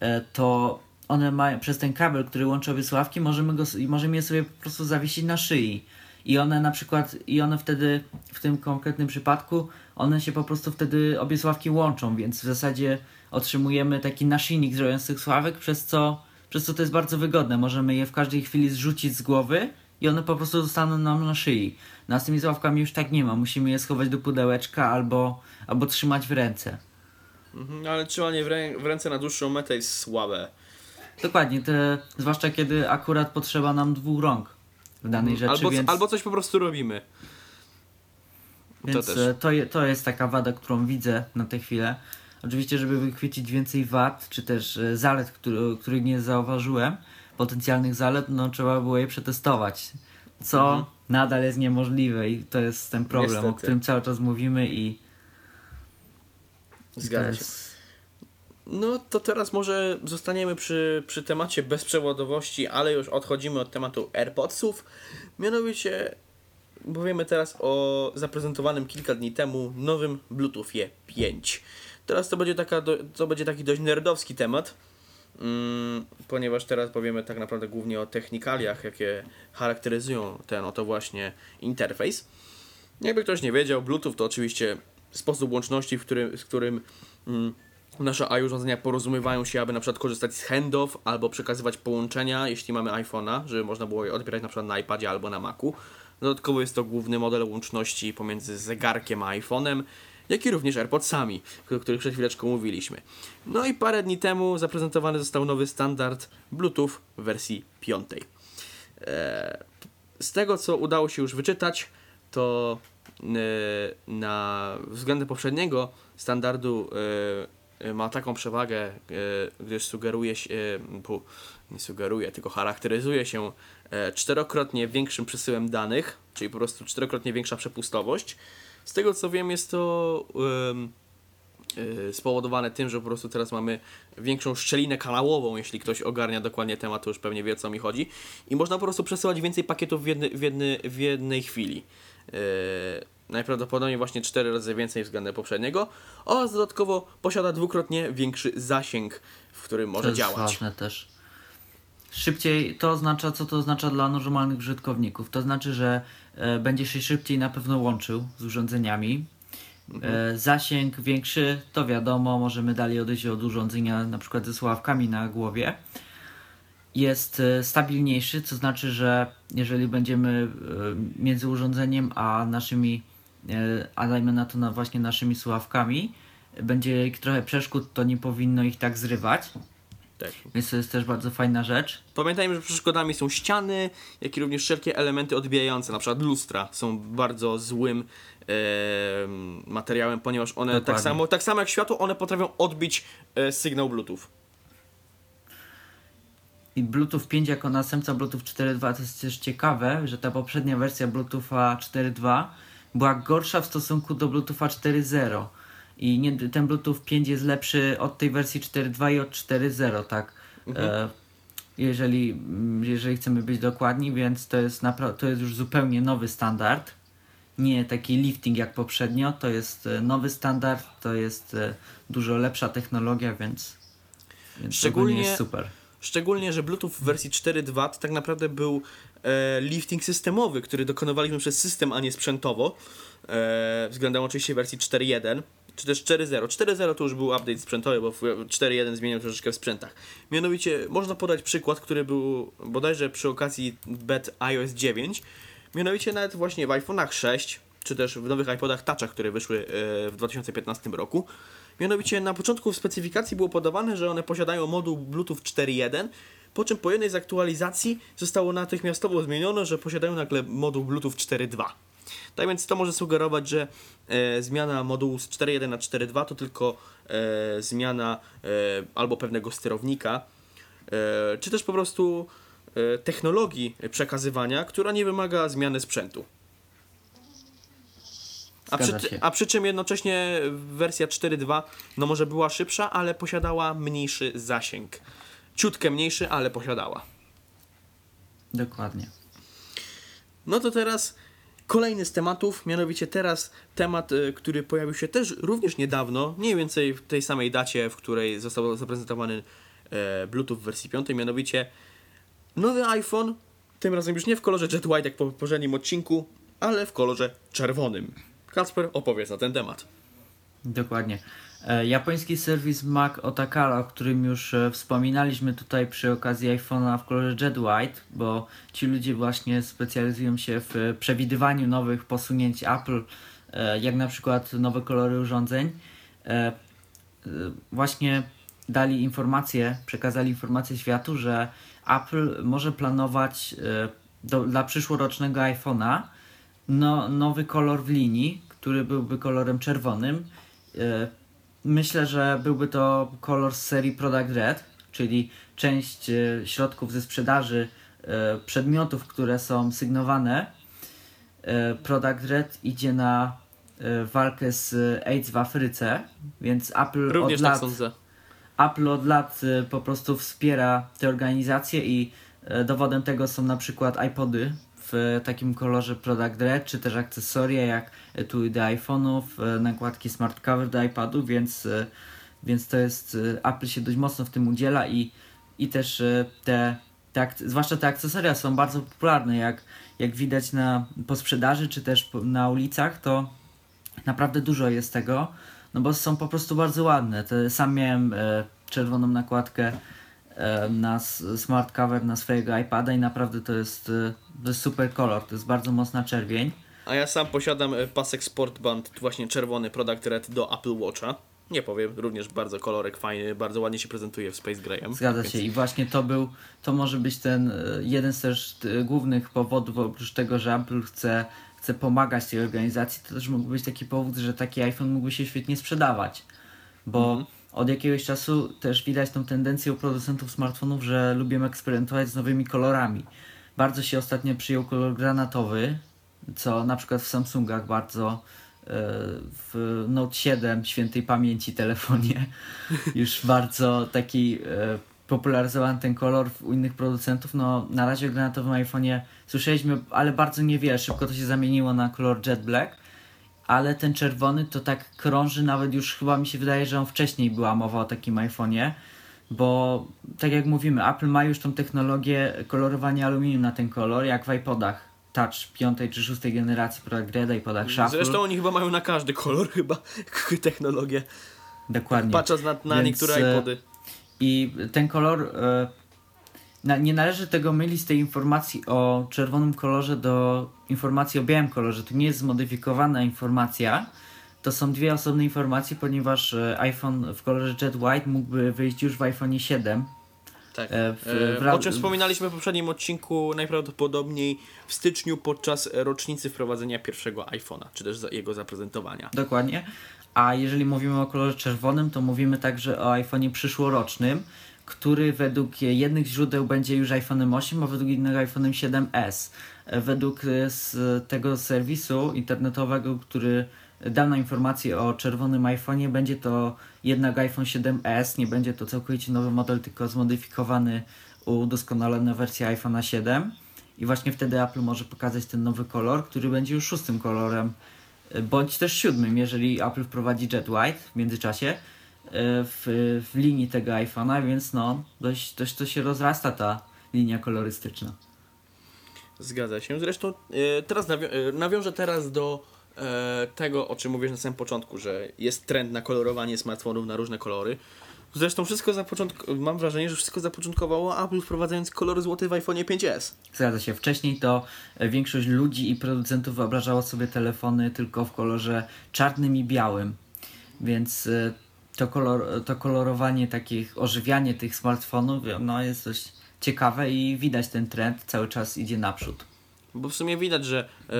e, to one mają, przez ten kabel, który łączy obie słuchawki, możemy, go, możemy je sobie po prostu zawiesić na szyi. I one na przykład, i one wtedy, w tym konkretnym przypadku, one się po prostu wtedy, obie słuchawki łączą, więc w zasadzie otrzymujemy taki naszyjnik z tych słuchawek, przez co, przez co to jest bardzo wygodne. Możemy je w każdej chwili zrzucić z głowy i one po prostu zostaną nam na szyi. No, a z tymi już tak nie ma, musimy je schować do pudełeczka albo, albo trzymać w ręce. Mhm, ale trzymanie w, rę w ręce na dłuższą metę jest słabe. Dokładnie, te, zwłaszcza kiedy akurat potrzeba nam dwóch rąk w danej rzeczy, Albo, więc, albo coś po prostu robimy. więc to też. e, to, to jest taka wada, którą widzę na tę chwilę. Oczywiście, żeby wychwycić więcej wad, czy też e, zalet, który, których nie zauważyłem, potencjalnych zalet, no trzeba było je przetestować. Co Mhm. nadal jest niemożliwe i to jest ten problem, o Niestety. którym cały czas mówimy i, Zgadza się. No to teraz może zostaniemy przy, przy temacie bezprzewodowości, ale już odchodzimy od tematu AirPodsów. Mianowicie powiemy teraz o zaprezentowanym kilka dni temu nowym Bluetoothie 5. Teraz to będzie, taka to będzie taki dość nerdowski temat, mm, ponieważ teraz powiemy tak naprawdę głównie o technikaliach, jakie charakteryzują ten oto właśnie interfejs. Jakby ktoś nie wiedział, Bluetooth to oczywiście sposób łączności, w którym, z którym mm, nasze i-urządzenia porozumiewają się, aby na przykład korzystać z handoff albo przekazywać połączenia, jeśli mamy iPhone'a, żeby można było je odbierać na przykład na iPadzie albo na Macu. Dodatkowo jest to główny model łączności pomiędzy zegarkiem a iPhone'em jak i również AirPodsami, o których przed chwileczką mówiliśmy. No i parę dni temu zaprezentowany został nowy standard Bluetooth w wersji piątej. E, z tego, co udało się już wyczytać, to e, na względem poprzedniego standardu e, ma taką przewagę, e, gdyż sugeruje się, e, pu, nie sugeruje, tylko charakteryzuje się e, czterokrotnie większym przesyłem danych, czyli po prostu czterokrotnie większa przepustowość. Z tego co wiem, jest to y, spowodowane tym, że po prostu teraz mamy większą szczelinę kanałową, jeśli ktoś ogarnia dokładnie temat, to już pewnie wie o co mi chodzi. I można po prostu przesyłać więcej pakietów w, jedny, w, jedny, w jednej chwili. Najprawdopodobniej właśnie 4 razy więcej względem poprzedniego oraz dodatkowo posiada dwukrotnie większy zasięg, w którym To może jest działać. ważne też. Szybciej, to oznacza, co to oznacza dla normalnych użytkowników? To znaczy, że e, będzie się szybciej na pewno łączył z urządzeniami. E, zasięg większy, to wiadomo, możemy dalej odejść od urządzenia na przykład ze słuchawkami na głowie. Jest e, stabilniejszy, co znaczy, że jeżeli będziemy e, między urządzeniem a naszymi, e, a dajmy na to na właśnie naszymi słuchawkami, będzie ich trochę przeszkód, to nie powinno ich tak zrywać. Tak. Więc to jest też bardzo fajna rzecz. Pamiętajmy, że przeszkodami są ściany, jak i również wszelkie elementy odbijające, na przykład lustra są bardzo złym em, materiałem, ponieważ one tak samo, tak samo jak światło, one potrafią odbić e, sygnał Bluetooth. I Bluetooth 5 jako następca Bluetooth 4.2 to jest też ciekawe, że ta poprzednia wersja Bluetootha 4.2 była gorsza w stosunku do Bluetootha 4.0. I nie, ten Bluetooth 5 jest lepszy od tej wersji 4.2 i od 4.0, tak? E, jeżeli, mm, jeżeli chcemy być dokładni, więc to jest, to jest już zupełnie nowy standard. Nie taki lifting jak poprzednio, to jest e, nowy standard, to jest e, dużo lepsza technologia, więc, więc Szczególnie- jest super. Szczególnie, że Bluetooth w wersji 4.2 to tak naprawdę był lifting systemowy, który dokonywaliśmy przez system, a nie sprzętowo. E, względem oczywiście wersji 4.1 czy też 4.0. 4.0 to już był update sprzętowy, bo w 4.1 zmieniał troszeczkę w sprzętach. Mianowicie można podać przykład, który był bodajże przy okazji bet iOS 9. Mianowicie nawet właśnie w iPhone'ach 6 czy też w nowych iPodach Touchach, które wyszły e, w 2015 roku. Mianowicie na początku w specyfikacji było podawane, że one posiadają moduł Bluetooth 4.1, po czym po jednej z aktualizacji zostało natychmiastowo zmienione, że posiadają nagle moduł Bluetooth 4.2. Tak więc to może sugerować, że e, zmiana modułu z 4.1 na 4.2 to tylko e, zmiana e, albo pewnego sterownika, e, czy też po prostu e, technologii przekazywania, która nie wymaga zmiany sprzętu. A przy, a przy czym jednocześnie wersja 4.2 no może była szybsza, ale posiadała mniejszy zasięg. Ciutkę mniejszy, ale posiadała. Dokładnie. No to teraz kolejny z tematów, mianowicie teraz temat, y, który pojawił się też również niedawno, mniej więcej w tej samej dacie, w której został zaprezentowany e, Bluetooth w wersji 5, mianowicie nowy iPhone, tym razem już nie w kolorze Jet White jak po poprzednim odcinku, ale w kolorze czerwonym. Kacper, opowiedz na ten temat. Dokładnie. E, japoński serwis Mac Otakara, o którym już e, wspominaliśmy tutaj przy okazji iPhone'a w kolorze Jet White, bo ci ludzie właśnie specjalizują się w e, przewidywaniu nowych posunięć Apple, jak na przykład nowe kolory urządzeń. Właśnie dali informację, przekazali informację światu, że Apple może planować do, dla przyszłorocznego iPhone'a no, nowy kolor w linii, który byłby kolorem czerwonym. Myślę, że byłby to kolor z serii Product Red, czyli część e, środków ze sprzedaży e, przedmiotów, które są sygnowane. E, Product Red idzie na walkę z AIDS w Afryce, więc Apple Również od tak lat sądzę. Apple od lat po prostu wspiera te organizacje i dowodem tego są na przykład iPody w takim kolorze Product Red, czy też akcesoria jak etui do iPhone'ów, y, nakładki smart cover do iPadów, więc, y, więc to jest, y, Apple się dość mocno w tym udziela i, i też te, te, zwłaszcza te akcesoria są bardzo popularne, jak, jak widać na, po sprzedaży, czy też na ulicach, to naprawdę dużo jest tego, no bo są po prostu bardzo ładne. Te, sam miałem e, czerwoną nakładkę e, na smart cover na swojego iPada i naprawdę to jest, e, to jest super kolor, to jest bardzo mocna czerwień. A ja sam posiadam e, pasek Sportband, właśnie czerwony Product Red do Apple Watcha. Nie powiem, również bardzo kolorek fajny, bardzo ładnie się prezentuje w Space Greyem. Zgadza się i właśnie to był, to może być ten e, jeden z też głównych powodów, oprócz tego, że Apple chce, chce pomagać tej organizacji, to też mógł być taki powód, że taki iPhone mógłby się świetnie sprzedawać, bo Mhm. Od jakiegoś czasu też widać tą tendencję u producentów smartfonów, że lubią eksperymentować z nowymi kolorami. Bardzo się ostatnio przyjął kolor granatowy, co na przykład w Samsungach bardzo e, w Note 7 świętej pamięci telefonie już bardzo taki e, popularyzowany ten kolor u innych producentów. No na razie w granatowym iPhone'ie słyszeliśmy, ale bardzo niewiele. Szybko to się zamieniło na kolor Jet Black. Ale ten czerwony to tak krąży, nawet już chyba mi się wydaje, że on wcześniej była mowa o takim iPhone'ie, bo tak jak mówimy, Apple ma już tą technologię kolorowania aluminium na ten kolor, jak w iPodach Touch piątej czy szóstej generacji, Product Red, iPodach Shuffle. Zresztą oni chyba mają na każdy kolor chyba technologię. Dokładnie. Patrząc na, na Więc, niektóre e, iPody. I ten kolor. Nie należy tego mylić z tej informacji o czerwonym kolorze do informacji o białym kolorze. To nie jest zmodyfikowana informacja. To są dwie osobne informacje, ponieważ e, iPhone w kolorze Jet White mógłby wyjść już w iPhone 7. Tak. e, w- E, w ra- o czym wspominaliśmy w poprzednim odcinku, najprawdopodobniej w styczniu podczas rocznicy wprowadzenia pierwszego iPhone'a, czy też jego zaprezentowania. Dokładnie. A jeżeli mówimy o kolorze czerwonym, to mówimy także o iPhone'ie przyszłorocznym, który według jednych źródeł będzie już iPhone'em 8, a według innych iPhone'em 7S. E, Według e, tego serwisu internetowego, który dał nam informację o czerwonym iPhone'ie, będzie to jednak iPhone 7S, nie będzie to całkowicie nowy model, tylko zmodyfikowany, udoskonalona wersja iPhone'a 7. I właśnie wtedy Apple może pokazać ten nowy kolor, który będzie już szóstym kolorem bądź też siódmym, jeżeli Apple wprowadzi Jet White w międzyczasie e, w, w linii tego iPhone'a, więc no dość, dość to się rozrasta ta linia kolorystyczna. Zgadza się. Zresztą e, teraz nawią- e, nawiążę teraz do e, tego, o czym mówisz na samym początku, że jest trend na kolorowanie smartfonów na różne kolory. Zresztą wszystko zapoczątk- mam wrażenie, że wszystko zapoczątkowało Apple wprowadzając kolor złoty w iPhone'ie 5S. Zgadza się. Wcześniej to większość ludzi i producentów wyobrażało sobie telefony tylko w kolorze czarnym i białym, więc to, kolor, to kolorowanie takich, ożywianie tych smartfonów no, jest dość ciekawe i widać ten trend cały czas idzie naprzód. Bo w sumie widać, że e,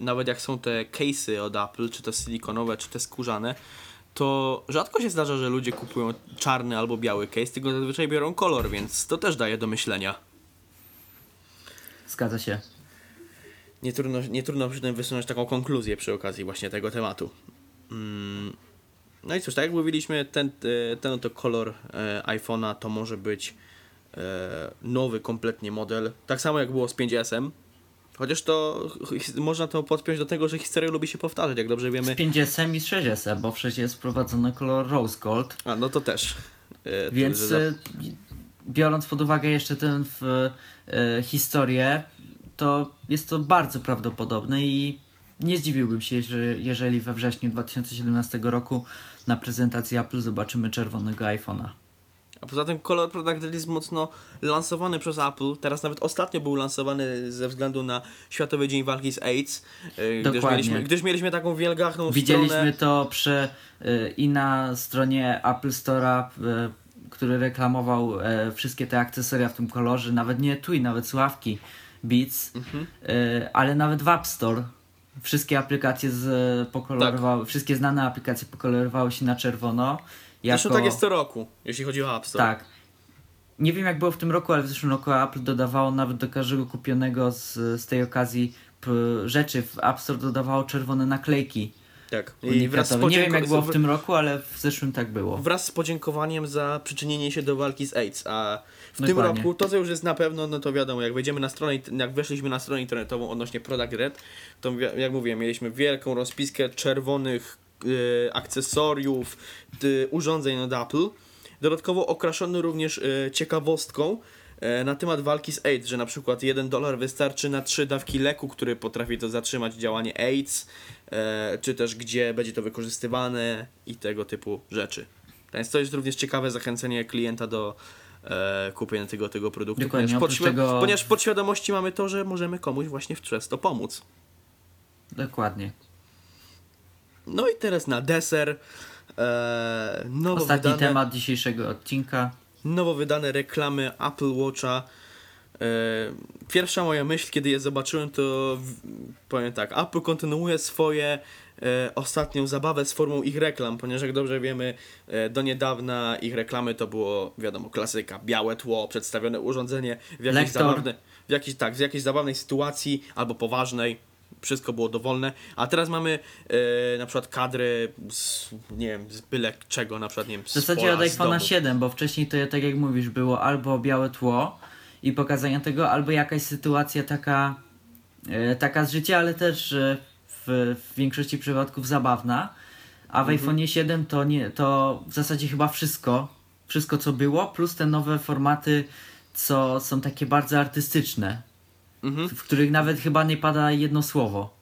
nawet jak są te case'y od Apple, czy to silikonowe, czy te skórzane, to rzadko się zdarza, że ludzie kupują czarny albo biały case, tylko zazwyczaj biorą kolor, więc to też daje do myślenia. Zgadza się. Nie trudno, nie trudno przy tym wysunąć taką konkluzję przy okazji właśnie tego tematu. Mm. No i cóż, tak jak mówiliśmy, ten, e, ten oto kolor e, iPhone'a to może być e, nowy kompletnie model. Tak samo jak było z 5S-em. Chociaż to można to podpiąć do tego, że historia lubi się powtarzać, jak dobrze Z wiemy. 5S i z 6S, bo w 6 jest wprowadzony kolor rose gold, A, no to też. Więc to, że biorąc pod uwagę jeszcze tę e, historię, to jest to bardzo prawdopodobne i nie zdziwiłbym się, że, jeżeli we wrześniu 2017 roku na prezentacji Apple zobaczymy czerwonego iPhone'a. A poza tym kolor Product jest mocno lansowany przez Apple. Teraz nawet ostatnio był lansowany ze względu na Światowy Dzień Walki z AIDS. Gdyż Dokładnie. mieliśmy, gdyż mieliśmy taką wielgachną Widzieliśmy stronę. to przy, y, i na stronie Apple Store'a, y, który reklamował wszystkie te akcesoria w tym kolorze, nawet nie tu i nawet słuchawki Beats, Mhm. y, ale nawet w App Store. Wszystkie aplikacje pokolorowały, wszystkie znane aplikacje pokolorowały się na czerwono. Zresztą jako- tak jest co roku, jeśli chodzi o App Store. Tak. Nie wiem jak było w tym roku, ale w zeszłym roku Apple dodawało nawet do każdego kupionego z, z tej okazji rzeczy w App Store dodawało czerwone naklejki. tak. I wraz z, Nie wiem jak było w tym roku, ale w zeszłym tak było. wraz z podziękowaniem za przyczynienie się do walki z AIDS. A w tym roku, to co już jest na pewno, no to wiadomo, jak wejdziemy na stronę, jak weszliśmy na stronę internetową odnośnie Product Red, to jak mówiłem, mieliśmy wielką rozpiskę czerwonych e, akcesoriów, ty, urządzeń od Apple. Dodatkowo okraszony również e, ciekawostką e, na temat walki z AIDS, że na przykład 1 dolar wystarczy na 3 dawki leku, który potrafi to zatrzymać działanie AIDS, e, czy też gdzie będzie to wykorzystywane i tego typu rzeczy. Więc to jest również ciekawe zachęcenie klienta do e, kupienia tego, tego produktu, Dokładnie, ponieważ, podświ- tego- ponieważ w podświadomości mamy to, że możemy komuś właśnie przez to pomóc. Dokładnie. No i teraz na deser. E, nowo, Ostatni wydane, temat dzisiejszego odcinka. nowo wydane reklamy Apple Watcha. E, pierwsza moja myśl, kiedy je zobaczyłem, to powiem tak, Apple kontynuuje swoje e, ostatnią zabawę z formą ich reklam, ponieważ jak dobrze wiemy, e, do niedawna ich reklamy to było, wiadomo, klasyka, białe tło, przedstawione urządzenie w jakiejś Lektor. zabawnej, w jakiejś, tak, w jakiejś zabawnej sytuacji albo poważnej. Wszystko było dowolne, a teraz mamy e, na przykład kadry z, nie wiem, z byle czego, na przykład, nie wiem, W zasadzie pola, od z iPhone'a domu. 7, bo wcześniej to tak jak mówisz, było albo białe tło i pokazanie tego, albo jakaś sytuacja taka, e, taka z życia, ale też w, w większości przypadków zabawna. A w Mhm. iPhone'ie 7 to, nie, to w zasadzie chyba wszystko, wszystko co było, plus te nowe formaty, co są takie bardzo artystyczne, Mhm. w których nawet chyba nie pada jedno słowo.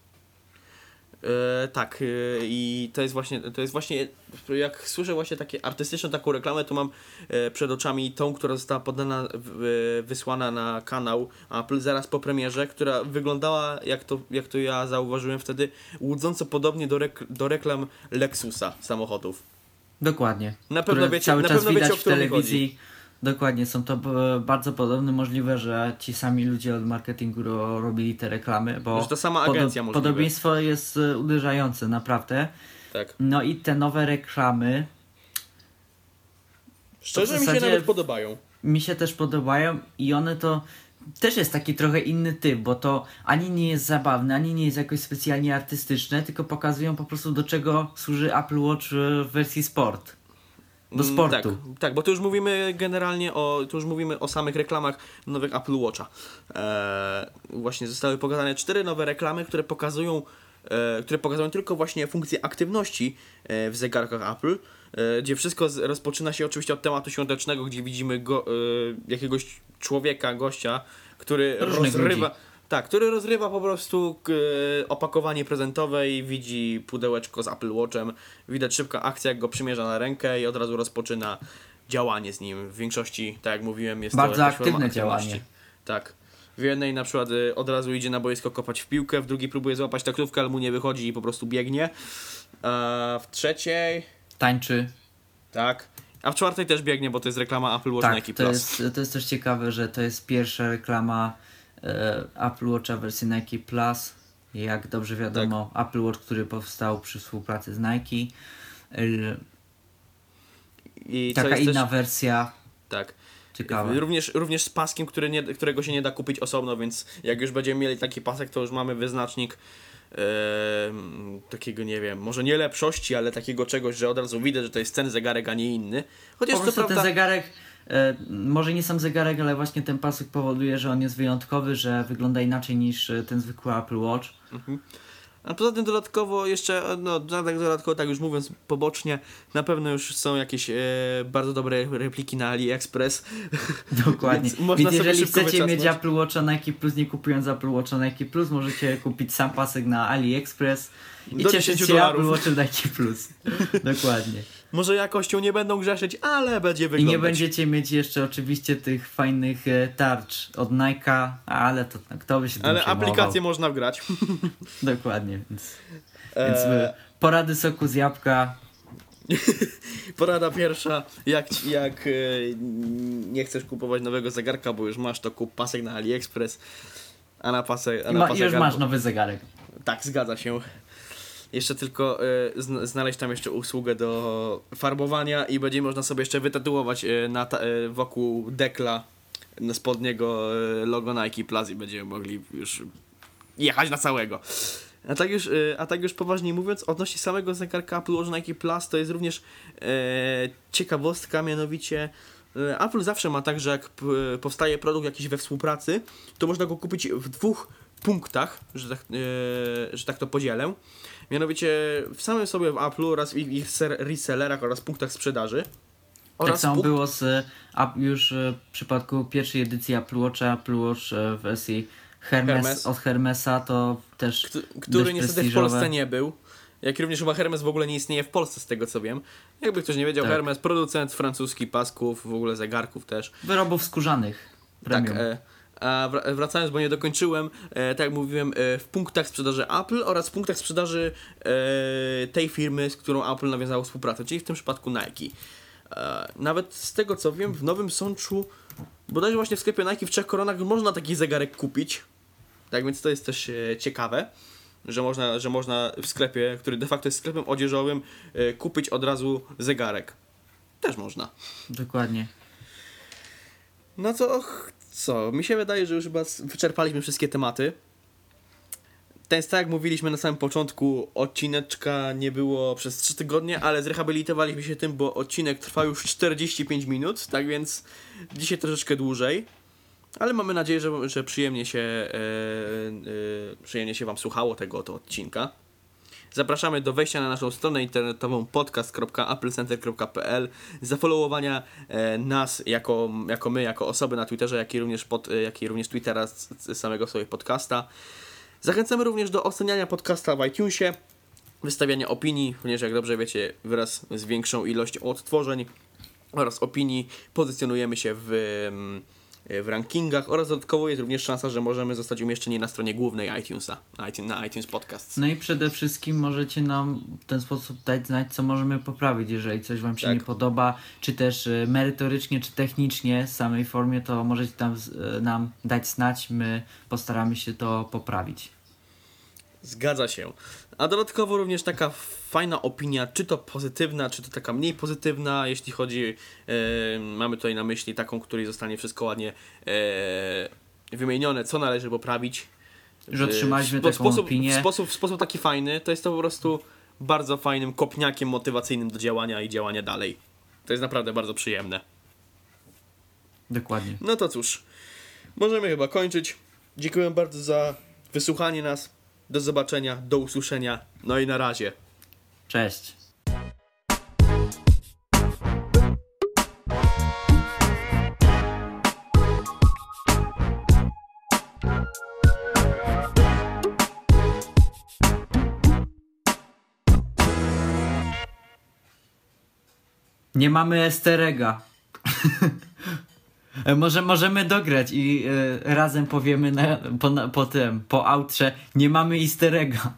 E, tak, e, i to jest właśnie, to jest właśnie, jak słyszę właśnie takie artystyczną taką reklamę, to mam e, przed oczami tą, która została podana, w, wysłana na kanał Apple zaraz po premierze, która wyglądała, jak to, jak to ja zauważyłem wtedy, łudząco podobnie do, rek, do reklam Lexusa samochodów. Dokładnie. Na pewno wiecie- cały na czas pewno wiecie, o w telewizji. Dokładnie, są to b- bardzo podobne. Możliwe, że ci sami ludzie od marketingu ro, robili te reklamy, bo Że to sama agencja możliwe. podobieństwo jest e, uderzające, naprawdę. Tak. No i te nowe reklamy Szczerze mi się nawet podobają. mi się też podobają i one to też jest taki trochę inny typ, bo to ani nie jest zabawne, ani nie jest jakoś specjalnie artystyczne, tylko pokazują po prostu do czego służy Apple Watch e, w wersji sport. Do Mm, sportu. Tak, tak, bo tu już mówimy generalnie o, tu już mówimy o samych reklamach nowych Apple Watcha. Eee, właśnie zostały pokazane cztery nowe reklamy, które pokazują, e, które pokazują tylko właśnie funkcję aktywności e, w zegarkach Apple, e, gdzie wszystko z, rozpoczyna się oczywiście od tematu świątecznego, gdzie widzimy go, e, jakiegoś człowieka, gościa, który Różnych rozrywa... ludzi. Tak, który rozrywa po prostu k- opakowanie prezentowe i widzi pudełeczko z Apple Watchem. Widać szybka akcja, jak go przymierza na rękę i od razu rozpoczyna działanie z nim. W większości, tak jak mówiłem, jest Bardzo to aktywne działanie. Tak. W jednej na przykład y, od razu idzie na boisko kopać w piłkę, w drugiej próbuje złapać taktówkę, ale mu nie wychodzi i po prostu biegnie. A w trzeciej, Tańczy. tak. A w czwartej też biegnie, bo to jest reklama Apple Watch Tak, Nike to Plus. jest, to jest też ciekawe, że to jest pierwsza reklama e, Apple Watcha wersji Nike Plus. Jak dobrze wiadomo, Tak. Apple Watch, który powstał przy współpracy z Nike. E, I taka inna też, wersja. tak. Ciekawe. Również, również z paskiem, który nie, którego się nie da kupić osobno, więc jak już będziemy mieli taki pasek, to już mamy wyznacznik takiego, nie wiem, może nie lepszości, ale takiego czegoś, że od razu widać, że to jest ten zegarek, a nie inny. Chociaż Po to prostu prawda... ten zegarek, e, może nie sam zegarek, ale właśnie ten pasek powoduje, że on jest wyjątkowy, że wygląda inaczej niż e, ten zwykły Apple Watch. A poza tym dodatkowo jeszcze, no tak dodatkowo, tak już mówiąc pobocznie, na pewno już są jakieś e, bardzo dobre repliki na AliExpress. Dokładnie. Więc Więc jeżeli chcecie mieć. Apple Watcha Nike Plus, nie kupując Apple Watcha Nike Plus, możecie kupić sam pasek na AliExpress i Do cieszyć 10 się dolarów. Apple Watchem Nike Plus. Dokładnie. Może jakością nie będą grzeszyć, ale będzie I wyglądać. nie będziecie mieć jeszcze oczywiście tych fajnych e, tarcz od Nike'a, ale to tak, kto by się Ale aplikację można wgrać. Dokładnie, więc, więc Eee, e, porady soku z jabłka. Porada pierwsza, jak, jak e, nie chcesz kupować nowego zegarka, bo już masz, to kup pasek na AliExpress, a na pasek... A I, na ma, pasek i już masz nowy zegarek. Tak, zgadza się. Jeszcze tylko zn- znaleźć tam jeszcze usługę do farbowania i będzie można sobie jeszcze wytatuować e, na e, wokół dekla spodniego logo Nike Plus i będziemy mogli już jechać na całego. A tak już, a tak już poważniej mówiąc, odnośnie samego zegarka Apple Watch Nike Plus, to jest również ciekawostka, mianowicie Apple zawsze ma tak, że jak powstaje produkt jakiś we współpracy, to można go kupić w dwóch punktach, że tak, że tak to podzielę. Mianowicie w samym sobie w Apple oraz w ich, ich resellerach oraz punktach sprzedaży. Tak Oraz samo punk- było z już e, w przypadku pierwszej edycji Apple Watcha, Apple Watch e, w wersji Hermes, Hermes. od Hermesa to też Kt- który niestety w. Polsce nie był. Jak również chyba Hermes w ogóle nie istnieje w Polsce, z tego co wiem. Jakby ktoś nie wiedział, Tak. Hermes, producent francuski pasków, w ogóle zegarków też. wyrobów skórzanych. Tak, Premium. e, A wra- wracając, bo nie dokończyłem, e, tak jak mówiłem, e, w punktach sprzedaży Apple oraz w punktach sprzedaży e, tej firmy, z którą Apple nawiązało współpracę, czyli w tym przypadku Nike. Nawet z tego co wiem, w Nowym Sączu, bodajże właśnie w sklepie Nike w trzech koronach można taki zegarek kupić. Tak więc to jest też ciekawe, że można, że można w sklepie, który de facto jest sklepem odzieżowym, kupić od razu zegarek. Też można. Dokładnie. No to co? Mi się wydaje, że już chyba wyczerpaliśmy wszystkie tematy. Ten, tak jak mówiliśmy na samym początku, odcineczka nie było przez 3 tygodnie, ale zrehabilitowaliśmy się tym, bo odcinek trwa już 45 minut, tak więc dzisiaj troszeczkę dłużej. Ale mamy nadzieję, że, że przyjemnie, się, e, e, przyjemnie się Wam słuchało tego odcinka. Zapraszamy do wejścia na naszą stronę internetową podcast.applecenter.pl, zafollowowania e, nas jako, jako my, jako osoby na Twitterze, jak i również, pod, e, jak i również Twittera z, z samego sobie podcasta. Zachęcamy również do oceniania podcasta w iTunesie, wystawiania opinii, ponieważ jak dobrze wiecie, wraz z większą ilością odtworzeń oraz opinii pozycjonujemy się w, mm, w rankingach oraz dodatkowo jest również szansa, że możemy zostać umieszczeni na stronie głównej iTunesa, na iTunes, Podcast. No i przede wszystkim możecie nam w ten sposób dać znać, co możemy poprawić, jeżeli coś Wam się Tak. nie podoba, czy też e, merytorycznie, czy technicznie w samej formie, to możecie tam e, nam dać znać, my postaramy się to poprawić. Zgadza się. A dodatkowo również taka fajna opinia, czy to pozytywna, czy to taka mniej pozytywna, jeśli chodzi, e, mamy tutaj na myśli taką, której zostanie wszystko ładnie e, wymienione, co należy poprawić. Że otrzymaliśmy taką sposób, opinię. W sposób, w sposób taki fajny, to jest to po prostu bardzo fajnym kopniakiem motywacyjnym do działania i działania dalej. To jest naprawdę bardzo przyjemne. Dokładnie. No to cóż, możemy chyba kończyć. Dziękuję bardzo za wysłuchanie nas. Do zobaczenia, do usłyszenia. No i na razie. Cześć. Nie mamy esterega. E, Może możemy dograć i e, razem powiemy na, po, na, po tym, po outrze, nie mamy easterega.